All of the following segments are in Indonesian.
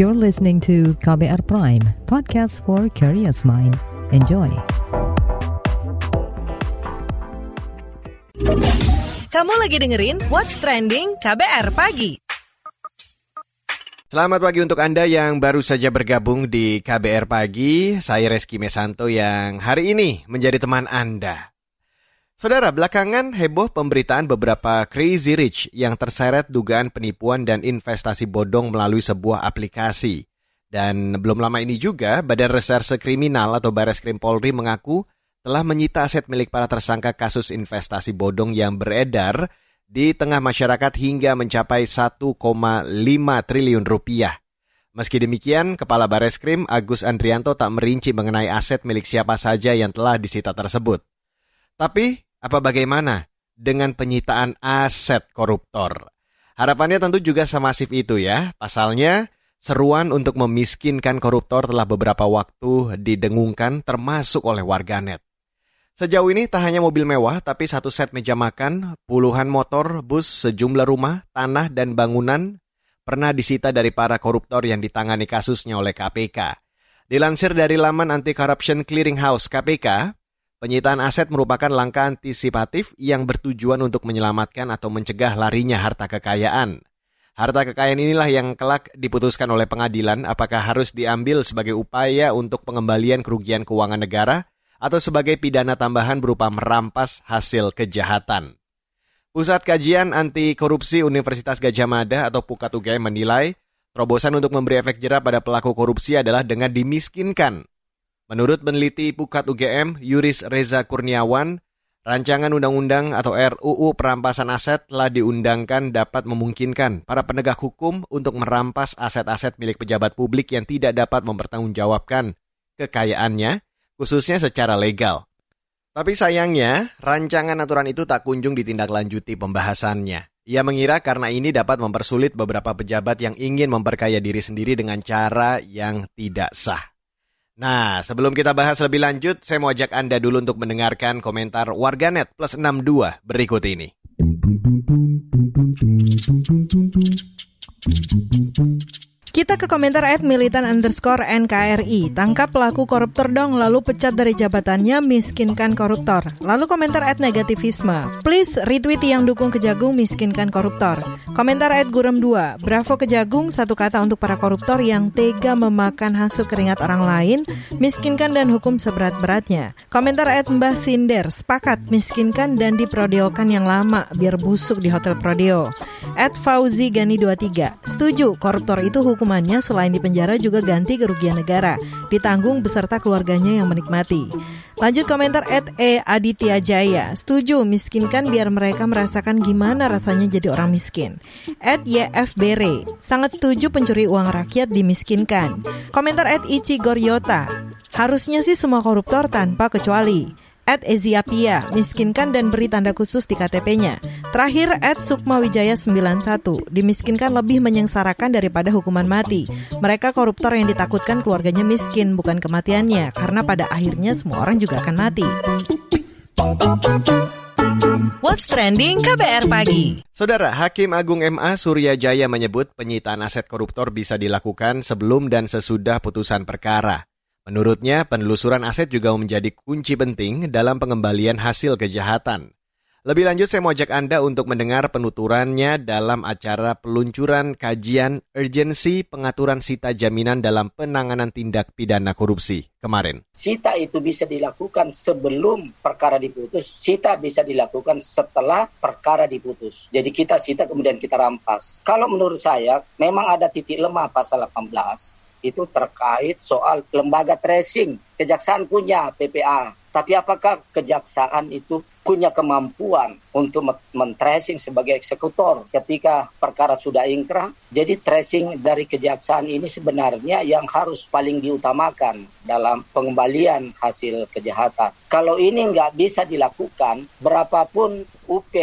You're listening to KBR Prime, podcast for curious mind. Enjoy. Kamu lagi dengerin What's Trending KBR Pagi. Selamat pagi untuk Anda yang baru saja bergabung di KBR Pagi. Saya Reski Mesanto yang hari ini menjadi teman Anda. Saudara, belakangan heboh pemberitaan beberapa crazy rich yang terseret dugaan penipuan dan investasi bodong melalui sebuah aplikasi. Dan belum lama ini juga, Badan Reserse Kriminal atau Bares Krim Polri mengaku telah menyita aset milik para tersangka kasus investasi bodong yang beredar di tengah masyarakat hingga mencapai 1,5 triliun rupiah. Meski demikian, Kepala Bareskrim Agus Andrianto tak merinci mengenai aset milik siapa saja yang telah disita tersebut. Tapi, apa bagaimana dengan penyitaan aset koruptor? Harapannya tentu juga semasif itu ya. Pasalnya, seruan untuk memiskinkan koruptor telah beberapa waktu didengungkan termasuk oleh warganet. Sejauh ini tak hanya mobil mewah, tapi satu set meja makan, puluhan motor, bus, sejumlah rumah, tanah, dan bangunan pernah disita dari para koruptor yang ditangani kasusnya oleh KPK. Dilansir dari laman Anti-Corruption Clearinghouse KPK, penyitaan aset merupakan langkah antisipatif yang bertujuan untuk menyelamatkan atau mencegah larinya harta kekayaan. Harta kekayaan inilah yang kelak diputuskan oleh pengadilan apakah harus diambil sebagai upaya untuk pengembalian kerugian keuangan negara atau sebagai pidana tambahan berupa merampas hasil kejahatan. Pusat Kajian Anti Korupsi Universitas Gajah Mada atau Pukat UGM menilai terobosan untuk memberi efek jerah pada pelaku korupsi adalah dengan dimiskinkan. Menurut peneliti Pukat UGM, Yuris Reza Kurniawan, rancangan undang-undang atau RUU perampasan aset telah diundangkan dapat memungkinkan para penegak hukum untuk merampas aset-aset milik pejabat publik yang tidak dapat mempertanggungjawabkan kekayaannya khususnya secara legal. Tapi sayangnya, rancangan aturan itu tak kunjung ditindaklanjuti pembahasannya. Ia mengira karena ini dapat mempersulit beberapa pejabat yang ingin memperkaya diri sendiri dengan cara yang tidak sah. Nah, sebelum kita bahas lebih lanjut, saya mau ajak Anda dulu untuk mendengarkan komentar warganet plus 62 berikut ini. Kita ke komentar at militan underscore NKRI. Tangkap pelaku koruptor dong, lalu pecat dari jabatannya, miskinkan koruptor. Lalu komentar at negativisme. Please retweet yang dukung kejagung, miskinkan koruptor. Komentar at gurem 2. Bravo kejagung, satu kata untuk para koruptor yang tega memakan hasil keringat orang lain, miskinkan dan hukum seberat-beratnya. Komentar at Mbah Sinder. Sepakat, miskinkan dan diprodeokan yang lama, biar busuk di hotel prodeo. At Fauzi Gani 23. Setuju, koruptor itu hukum hukumannya selain di penjara juga ganti kerugian negara, ditanggung beserta keluarganya yang menikmati. Lanjut komentar at E Aditya Jaya. Setuju, miskinkan biar mereka merasakan gimana rasanya jadi orang miskin. At YFBR. Sangat setuju pencuri uang rakyat dimiskinkan. Komentar at Ichi Goryota. Harusnya sih semua koruptor tanpa kecuali at Eziapia, miskinkan dan beri tanda khusus di KTP-nya. Terakhir, at Sukma Wijaya 91, dimiskinkan lebih menyengsarakan daripada hukuman mati. Mereka koruptor yang ditakutkan keluarganya miskin, bukan kematiannya, karena pada akhirnya semua orang juga akan mati. What's Trending KBR Pagi Saudara, Hakim Agung MA Surya Jaya menyebut penyitaan aset koruptor bisa dilakukan sebelum dan sesudah putusan perkara. Menurutnya, penelusuran aset juga menjadi kunci penting dalam pengembalian hasil kejahatan. Lebih lanjut, saya mau ajak Anda untuk mendengar penuturannya dalam acara peluncuran kajian urgensi pengaturan sita jaminan dalam penanganan tindak pidana korupsi kemarin. Sita itu bisa dilakukan sebelum perkara diputus, sita bisa dilakukan setelah perkara diputus. Jadi kita sita kemudian kita rampas. Kalau menurut saya, memang ada titik lemah pasal 18 itu terkait soal lembaga tracing. Kejaksaan punya PPA, tapi apakah kejaksaan itu punya kemampuan untuk men-tracing sebagai eksekutor ketika perkara sudah ingkrah? Jadi tracing dari kejaksaan ini sebenarnya yang harus paling diutamakan dalam pengembalian hasil kejahatan. Kalau ini nggak bisa dilakukan, berapapun UP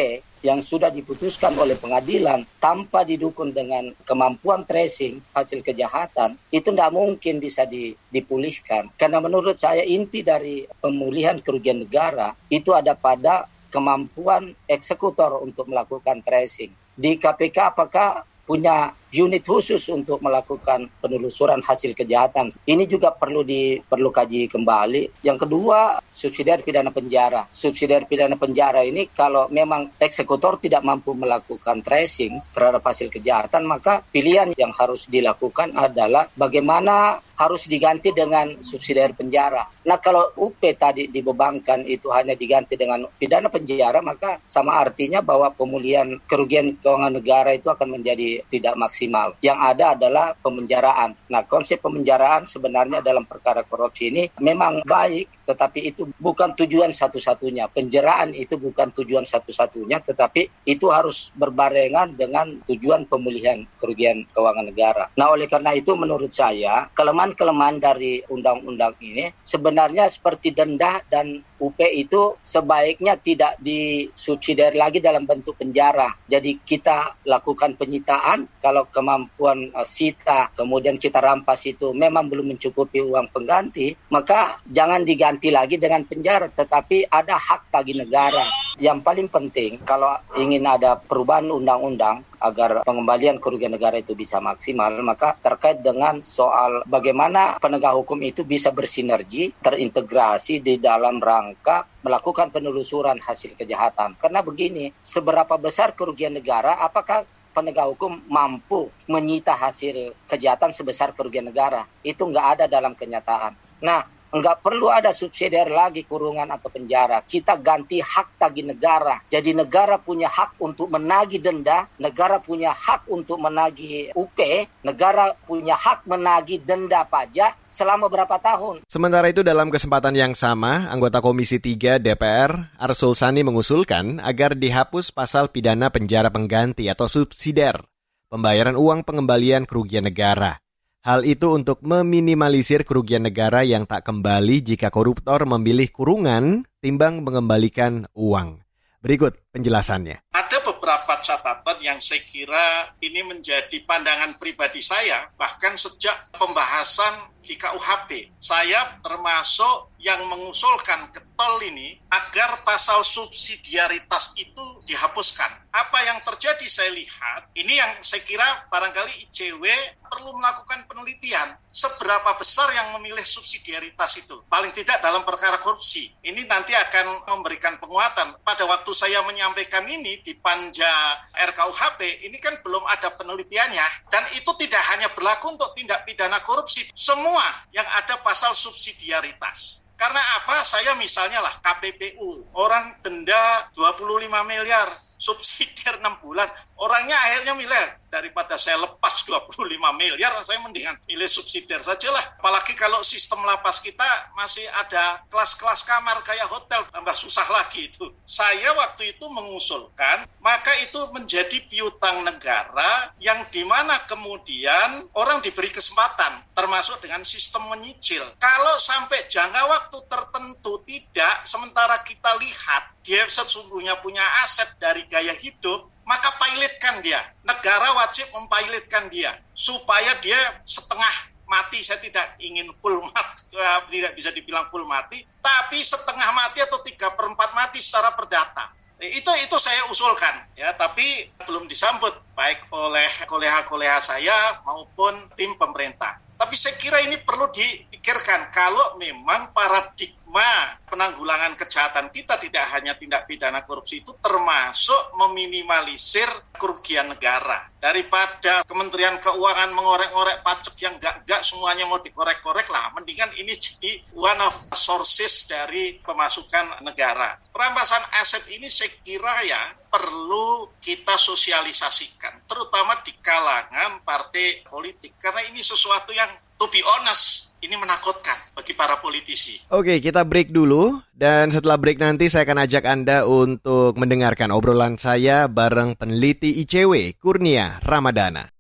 yang sudah diputuskan oleh pengadilan tanpa didukung dengan kemampuan tracing hasil kejahatan itu tidak mungkin bisa dipulihkan. Karena menurut saya inti dari pemulihan kerugian negara itu ada pada kemampuan eksekutor untuk melakukan tracing. Di KPK apakah punya unit khusus untuk melakukan penelusuran hasil kejahatan. Ini juga perlu di perlu kaji kembali. Yang kedua, subsidiar pidana penjara. Subsidiar pidana penjara ini kalau memang eksekutor tidak mampu melakukan tracing terhadap hasil kejahatan, maka pilihan yang harus dilakukan adalah bagaimana harus diganti dengan subsidiar penjara. Nah kalau UP tadi dibebankan itu hanya diganti dengan pidana penjara, maka sama artinya bahwa pemulihan kerugian keuangan negara itu akan menjadi tidak maksimal. Yang ada adalah pemenjaraan. Nah konsep pemenjaraan sebenarnya dalam perkara korupsi ini memang baik, tetapi itu bukan tujuan satu-satunya. Penjeraan itu bukan tujuan satu-satunya, tetapi itu harus berbarengan dengan tujuan pemulihan kerugian keuangan negara. Nah oleh karena itu menurut saya kelemahan kelemahan dari undang-undang ini sebenarnya seperti denda dan UP itu sebaiknya tidak disubsidiar lagi dalam bentuk penjara. Jadi kita lakukan penyitaan kalau kemampuan uh, sita kemudian kita rampas itu memang belum mencukupi uang pengganti, maka jangan diganti lagi dengan penjara tetapi ada hak bagi negara. Yang paling penting kalau ingin ada perubahan undang-undang agar pengembalian kerugian negara itu bisa maksimal, maka terkait dengan soal bagaimana penegak hukum itu bisa bersinergi, terintegrasi di dalam rangka melakukan penelusuran hasil kejahatan. Karena begini, seberapa besar kerugian negara, apakah penegak hukum mampu menyita hasil kejahatan sebesar kerugian negara? Itu nggak ada dalam kenyataan. Nah, Enggak perlu ada subsidiar lagi kurungan atau penjara. Kita ganti hak tagih negara. Jadi negara punya hak untuk menagih denda, negara punya hak untuk menagih UP, negara punya hak menagih denda pajak selama berapa tahun. Sementara itu dalam kesempatan yang sama, anggota Komisi 3 DPR Arsul Sani mengusulkan agar dihapus pasal pidana penjara pengganti atau subsidiar pembayaran uang pengembalian kerugian negara. Hal itu untuk meminimalisir kerugian negara yang tak kembali jika koruptor memilih kurungan timbang mengembalikan uang. Berikut penjelasannya. Ada beberapa catatan yang saya kira ini menjadi pandangan pribadi saya, bahkan sejak pembahasan di KUHP. Saya termasuk yang mengusulkan ke tol ini agar pasal subsidiaritas itu dihapuskan. Apa yang terjadi saya lihat, ini yang saya kira barangkali ICW perlu melakukan penelitian seberapa besar yang memilih subsidiaritas itu. Paling tidak dalam perkara korupsi. Ini nanti akan memberikan penguatan. Pada waktu saya menyampaikan ini di panja RKUHP, ini kan belum ada penelitiannya. Dan itu tidak hanya berlaku untuk tindak pidana korupsi. Semua yang ada pasal subsidiaritas. Karena apa? Saya misalnya lah KPPU, orang denda 25 miliar, subsidiar 6 bulan, orangnya akhirnya miliar daripada saya lepas 25 miliar, saya mendingan milih subsidiar saja lah. Apalagi kalau sistem lapas kita masih ada kelas-kelas kamar kayak hotel, tambah susah lagi itu. Saya waktu itu mengusulkan, maka itu menjadi piutang negara yang di mana kemudian orang diberi kesempatan, termasuk dengan sistem menyicil. Kalau sampai jangka waktu tertentu tidak, sementara kita lihat dia sesungguhnya punya aset dari gaya hidup, maka pilotkan dia. Negara wajib mempilotkan dia supaya dia setengah mati. Saya tidak ingin full mati, ya, tidak bisa dibilang full mati, tapi setengah mati atau tiga perempat mati secara perdata. Itu itu saya usulkan ya, tapi belum disambut baik oleh koleha-koleha saya maupun tim pemerintah. Tapi saya kira ini perlu dipikirkan kalau memang paradigma penanggulangan kejahatan kita tidak hanya tindak pidana korupsi itu termasuk meminimalisir kerugian negara. Daripada Kementerian Keuangan mengorek-ngorek pajak yang enggak-enggak semuanya mau dikorek-korek lah, mendingan ini jadi one of sources dari pemasukan negara. Perampasan aset ini saya kira ya perlu kita sosialisasikan, terutama di kalangan partai politik. Karena ini sesuatu yang to be honest, ini menakutkan bagi para politisi. Oke, kita break dulu dan setelah break nanti saya akan ajak Anda untuk mendengarkan obrolan saya bareng peneliti ICW Kurnia Ramadana.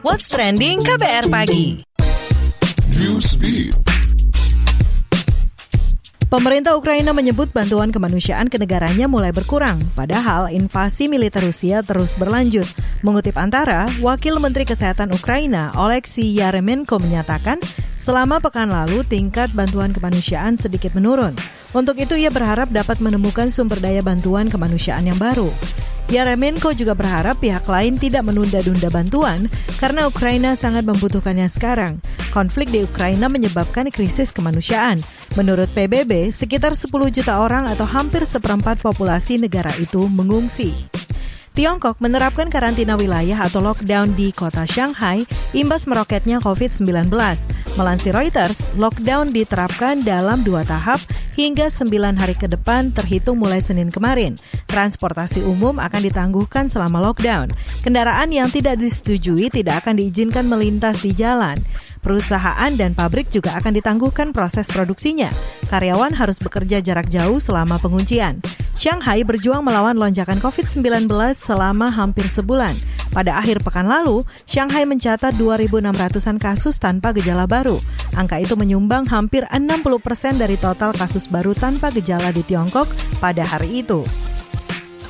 What's trending KBR pagi? Newsbeat. Pemerintah Ukraina menyebut bantuan kemanusiaan ke negaranya mulai berkurang, padahal invasi militer Rusia terus berlanjut. Mengutip antara, Wakil Menteri Kesehatan Ukraina Oleksiy Yaremenko menyatakan, selama pekan lalu tingkat bantuan kemanusiaan sedikit menurun. Untuk itu ia berharap dapat menemukan sumber daya bantuan kemanusiaan yang baru. Yaremenko juga berharap pihak lain tidak menunda-nunda bantuan karena Ukraina sangat membutuhkannya sekarang. Konflik di Ukraina menyebabkan krisis kemanusiaan. Menurut PBB, sekitar 10 juta orang atau hampir seperempat populasi negara itu mengungsi. Tiongkok menerapkan karantina wilayah atau lockdown di kota Shanghai imbas meroketnya COVID-19. Melansir Reuters, lockdown diterapkan dalam dua tahap hingga sembilan hari ke depan terhitung mulai Senin kemarin. Transportasi umum akan ditangguhkan selama lockdown. Kendaraan yang tidak disetujui tidak akan diizinkan melintas di jalan. Perusahaan dan pabrik juga akan ditangguhkan proses produksinya. Karyawan harus bekerja jarak jauh selama penguncian. Shanghai berjuang melawan lonjakan COVID-19 selama hampir sebulan. Pada akhir pekan lalu, Shanghai mencatat 2.600-an kasus tanpa gejala baru. Angka itu menyumbang hampir 60 persen dari total kasus baru tanpa gejala di Tiongkok pada hari itu.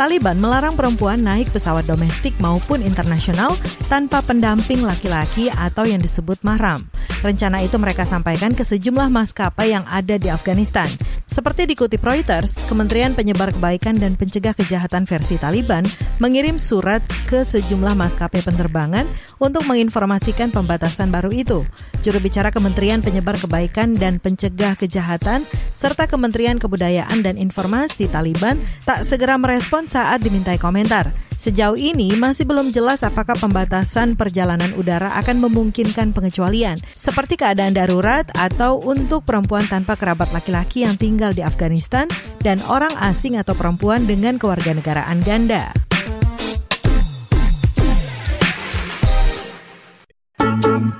Taliban melarang perempuan naik pesawat domestik maupun internasional tanpa pendamping laki-laki atau yang disebut mahram. Rencana itu mereka sampaikan ke sejumlah maskapai yang ada di Afghanistan. Seperti dikutip Reuters, Kementerian Penyebar Kebaikan dan Pencegah Kejahatan versi Taliban mengirim surat ke sejumlah maskapai penerbangan untuk menginformasikan pembatasan baru itu. Juru bicara Kementerian Penyebar Kebaikan dan Pencegah Kejahatan serta Kementerian Kebudayaan dan Informasi Taliban tak segera merespon saat dimintai komentar. Sejauh ini masih belum jelas apakah pembatasan perjalanan udara akan memungkinkan pengecualian, seperti keadaan darurat atau untuk perempuan tanpa kerabat laki-laki yang tinggal di Afghanistan dan orang asing atau perempuan dengan kewarganegaraan ganda.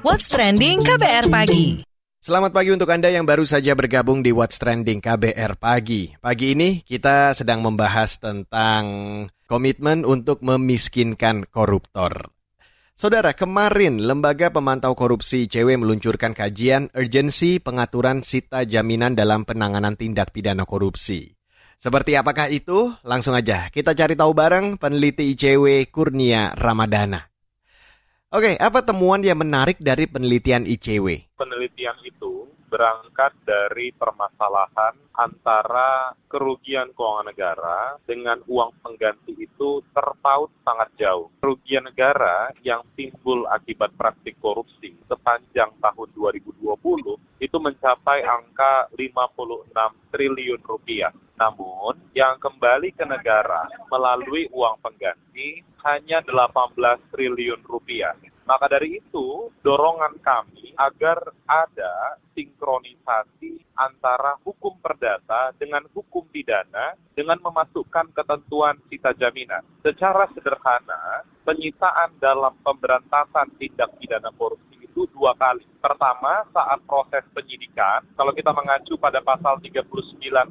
What's Trending KBR Pagi Selamat pagi untuk Anda yang baru saja bergabung di What's Trending KBR Pagi. Pagi ini kita sedang membahas tentang komitmen untuk memiskinkan koruptor. Saudara, kemarin Lembaga Pemantau Korupsi ICW meluncurkan kajian urgensi pengaturan sita jaminan dalam penanganan tindak pidana korupsi. Seperti apakah itu? Langsung aja kita cari tahu bareng peneliti ICW Kurnia Ramadana. Oke, apa temuan yang menarik dari penelitian ICW? Penelitian itu berangkat dari permasalahan antara kerugian keuangan negara dengan uang pengganti itu terpaut sangat jauh. Kerugian negara yang timbul akibat praktik korupsi sepanjang tahun 2020 itu mencapai angka 56 triliun rupiah. Namun, yang kembali ke negara melalui uang pengganti hanya 18 triliun rupiah. Maka dari itu, dorongan kami agar ada sinkronisasi antara hukum perdata dengan hukum pidana dengan memasukkan ketentuan sita jaminan. Secara sederhana, penyitaan dalam pemberantasan tindak pidana korupsi itu dua kali. Pertama, saat proses penyidikan, kalau kita mengacu pada pasal 39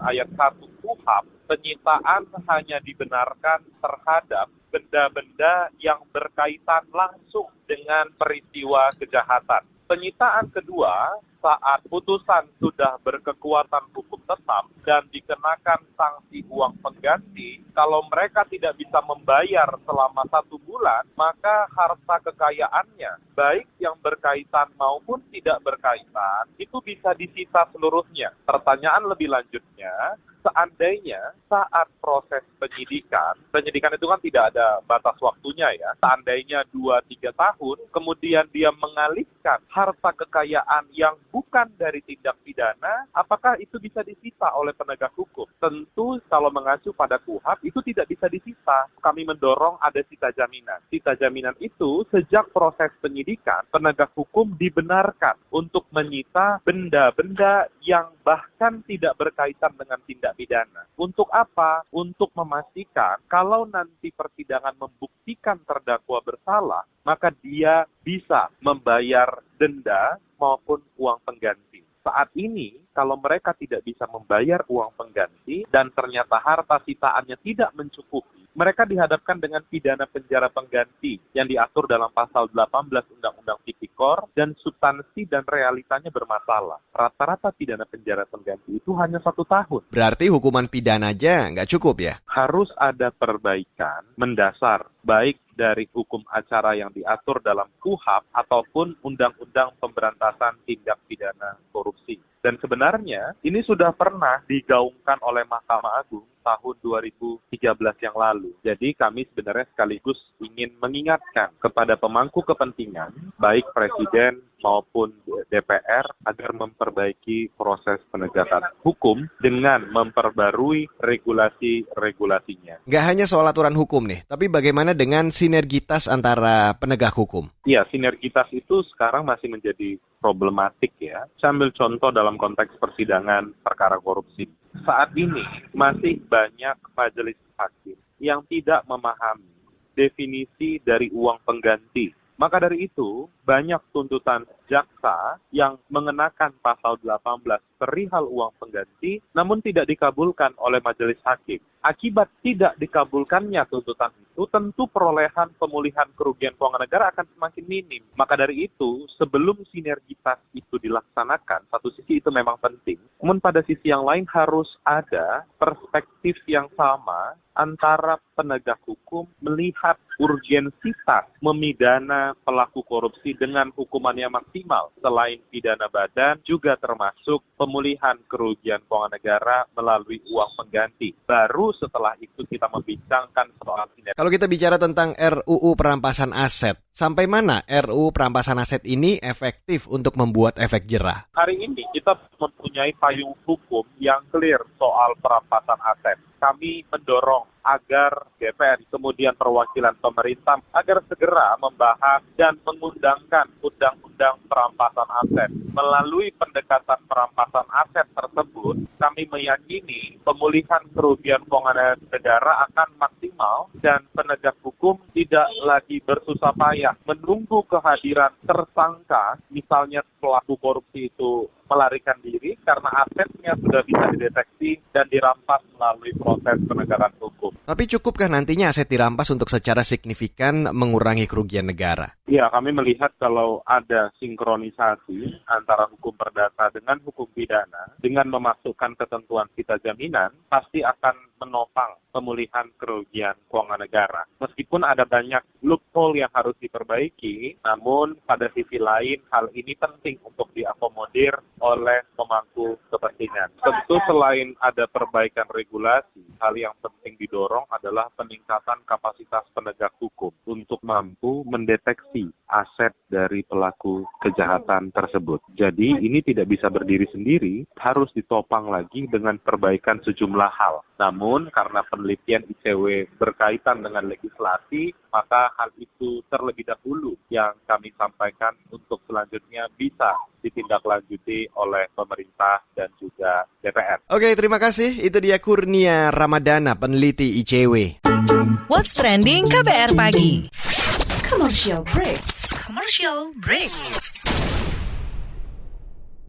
ayat 1 KUHAP, penyitaan hanya dibenarkan terhadap benda-benda yang berkaitan langsung dengan peristiwa kejahatan. Penyitaan kedua saat putusan sudah berkekuatan hukum tetap dan dikenakan sanksi uang pengganti, kalau mereka tidak bisa membayar selama satu bulan, maka harta kekayaannya, baik yang berkaitan maupun tidak berkaitan, itu bisa disita seluruhnya. Pertanyaan lebih lanjutnya, seandainya saat proses penyidikan, penyidikan itu kan tidak ada batas waktunya ya, seandainya 2-3 tahun, kemudian dia mengalihkan harta kekayaan yang bukan dari tindak pidana, apakah itu bisa disita oleh penegak hukum? Tentu kalau mengacu pada KUHAP itu tidak bisa disita. Kami mendorong ada sita jaminan. Sita jaminan itu sejak proses penyidikan, penegak hukum dibenarkan untuk menyita benda-benda yang bahkan tidak berkaitan dengan tindak pidana. Untuk apa? Untuk memastikan kalau nanti persidangan membuktikan terdakwa bersalah, maka dia bisa membayar denda maupun uang pengganti. Saat ini, kalau mereka tidak bisa membayar uang pengganti dan ternyata harta sitaannya tidak mencukupi, mereka dihadapkan dengan pidana penjara pengganti yang diatur dalam pasal 18 Undang-Undang Tipikor dan substansi dan realitanya bermasalah. Rata-rata pidana penjara pengganti itu hanya satu tahun. Berarti hukuman pidana aja nggak cukup ya? Harus ada perbaikan mendasar, baik dari hukum acara yang diatur dalam KUHAP ataupun Undang-Undang Pemberantasan Tindak Pidana Korupsi. Dan sebenarnya ini sudah pernah digaungkan oleh Mahkamah Agung tahun 2013 yang lalu. Jadi kami sebenarnya sekaligus ingin mengingatkan kepada pemangku kepentingan, baik Presiden maupun DPR, agar memperbaiki proses penegakan hukum dengan memperbarui regulasi-regulasinya. Nggak hanya soal aturan hukum nih, tapi bagaimana dengan sinergitas antara penegak hukum? Iya, sinergitas itu sekarang masih menjadi problematik ya. Saya ambil contoh dalam konteks persidangan perkara korupsi. Saat ini masih banyak majelis hakim yang tidak memahami definisi dari uang pengganti. Maka dari itu, banyak tuntutan jaksa yang mengenakan pasal 18 perihal uang pengganti namun tidak dikabulkan oleh majelis hakim. Akibat tidak dikabulkannya tuntutan itu, tentu perolehan pemulihan kerugian keuangan negara akan semakin minim. Maka dari itu, sebelum sinergitas itu dilaksanakan, satu sisi itu memang penting. Namun pada sisi yang lain harus ada perspektif yang sama antara penegak hukum melihat urgensitas memidana pelaku korupsi dengan hukumannya maksimal. Selain pidana badan, juga termasuk pemulihan kerugian keuangan negara melalui uang pengganti. Baru setelah itu kita membincangkan soal sinergi. Kalau kita bicara tentang RUU perampasan aset, sampai mana RUU perampasan aset ini efektif untuk membuat efek jerah? Hari ini kita mempunyai payung hukum yang clear soal perampasan aset. Kami mendorong agar DPR kemudian perwakilan pemerintah agar segera membahas dan mengundangkan undang-undang perampasan aset. Melalui pendekatan perampasan aset tersebut, kami meyakini pemulihan kerugian keuangan negara akan maksimal dan penegak hukum tidak lagi bersusah payah menunggu kehadiran tersangka, misalnya pelaku korupsi itu melarikan diri karena asetnya sudah bisa dideteksi dan dirampas melalui proses penegakan hukum. Tapi cukupkah nantinya aset dirampas untuk secara signifikan mengurangi kerugian negara? Ya, kami melihat kalau ada sinkronisasi antara hukum perdata dengan hukum pidana, dengan memasukkan ketentuan kita jaminan, pasti akan menopang pemulihan kerugian keuangan negara. Meskipun ada banyak loophole yang harus diperbaiki, namun pada sisi lain hal ini penting untuk diakomodir oleh pemangku kepentingan. Tentu selain ada perbaikan regulasi, hal yang penting didorong adalah peningkatan kapasitas penegak hukum untuk mampu mendeteksi aset dari pelaku kejahatan tersebut. Jadi ini tidak bisa berdiri sendiri, harus ditopang lagi dengan perbaikan sejumlah hal. Namun karena penelitian ICW berkaitan dengan legislasi, maka hal itu terlebih dahulu yang kami sampaikan untuk selanjutnya bisa ditindaklanjuti oleh pemerintah dan juga DPR. Oke, terima kasih. Itu dia Kurnia Ramadana, peneliti ICW. What's trending KBR pagi? Commercial break. Commercial break.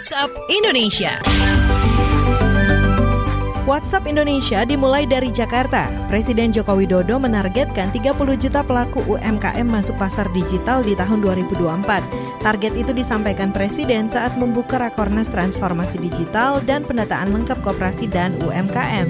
WhatsApp Indonesia. WhatsApp Indonesia dimulai dari Jakarta. Presiden Joko Widodo menargetkan 30 juta pelaku UMKM masuk pasar digital di tahun 2024. Target itu disampaikan Presiden saat membuka Rakornas Transformasi Digital dan pendataan lengkap koperasi dan UMKM.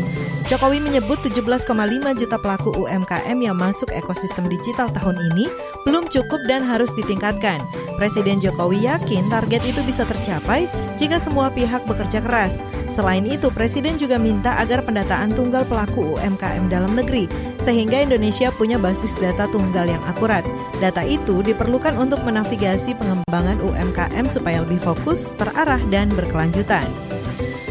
Jokowi menyebut 17,5 juta pelaku UMKM yang masuk ekosistem digital tahun ini belum cukup dan harus ditingkatkan. Presiden Jokowi yakin target itu bisa tercapai jika semua pihak bekerja keras. Selain itu, Presiden juga minta agar pendataan tunggal pelaku UMKM dalam negeri, sehingga Indonesia punya basis data tunggal yang akurat. Data itu diperlukan untuk menavigasi pengembangan UMKM supaya lebih fokus, terarah, dan berkelanjutan.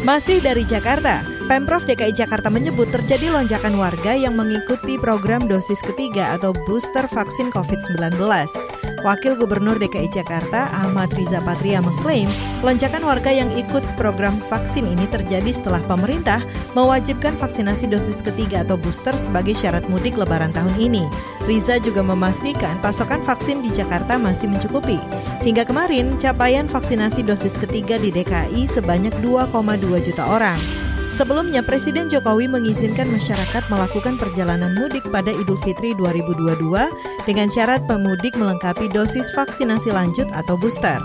Masih dari Jakarta, Pemprov DKI Jakarta menyebut terjadi lonjakan warga yang mengikuti program dosis ketiga atau booster vaksin COVID-19. Wakil Gubernur DKI Jakarta Ahmad Riza Patria mengklaim lonjakan warga yang ikut program vaksin ini terjadi setelah pemerintah mewajibkan vaksinasi dosis ketiga atau booster sebagai syarat mudik lebaran tahun ini. Riza juga memastikan pasokan vaksin di Jakarta masih mencukupi. Hingga kemarin, capaian vaksinasi dosis ketiga di DKI sebanyak 2,2 juta orang. Sebelumnya, Presiden Jokowi mengizinkan masyarakat melakukan perjalanan mudik pada Idul Fitri 2022 dengan syarat pemudik melengkapi dosis vaksinasi lanjut atau booster.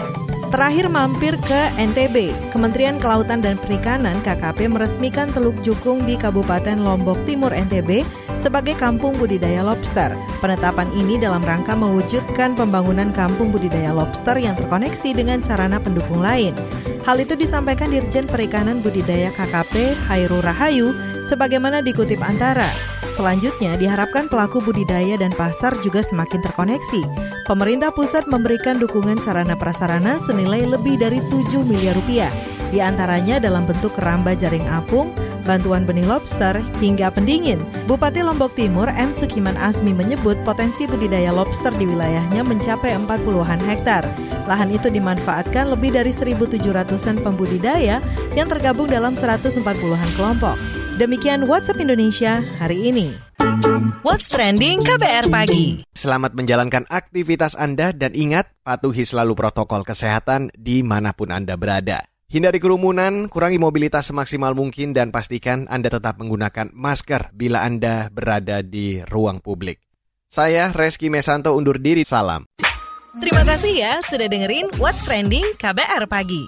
Terakhir mampir ke NTB, Kementerian Kelautan dan Perikanan KKP meresmikan Teluk Jukung di Kabupaten Lombok Timur NTB sebagai kampung budidaya lobster. Penetapan ini dalam rangka mewujudkan pembangunan kampung budidaya lobster yang terkoneksi dengan sarana pendukung lain. Hal itu disampaikan Dirjen Perikanan Budidaya KKP Hairu Rahayu sebagaimana dikutip Antara. Selanjutnya diharapkan pelaku budidaya dan pasar juga semakin terkoneksi. Pemerintah pusat memberikan dukungan sarana prasarana senilai lebih dari 7 miliar rupiah, di antaranya dalam bentuk keramba jaring apung, bantuan benih lobster, hingga pendingin. Bupati Lombok Timur M. Sukiman Asmi menyebut potensi budidaya lobster di wilayahnya mencapai 40-an hektar. Lahan itu dimanfaatkan lebih dari 1.700-an pembudidaya yang tergabung dalam 140-an kelompok. Demikian WhatsApp Indonesia hari ini. What's Trending KBR Pagi. Selamat menjalankan aktivitas Anda dan ingat, patuhi selalu protokol kesehatan di mana pun Anda berada. Hindari kerumunan, kurangi mobilitas semaksimal mungkin, dan pastikan Anda tetap menggunakan masker bila Anda berada di ruang publik. Saya Reski Mesanto undur diri, salam. Terima kasih ya sudah dengerin What's Trending KBR Pagi.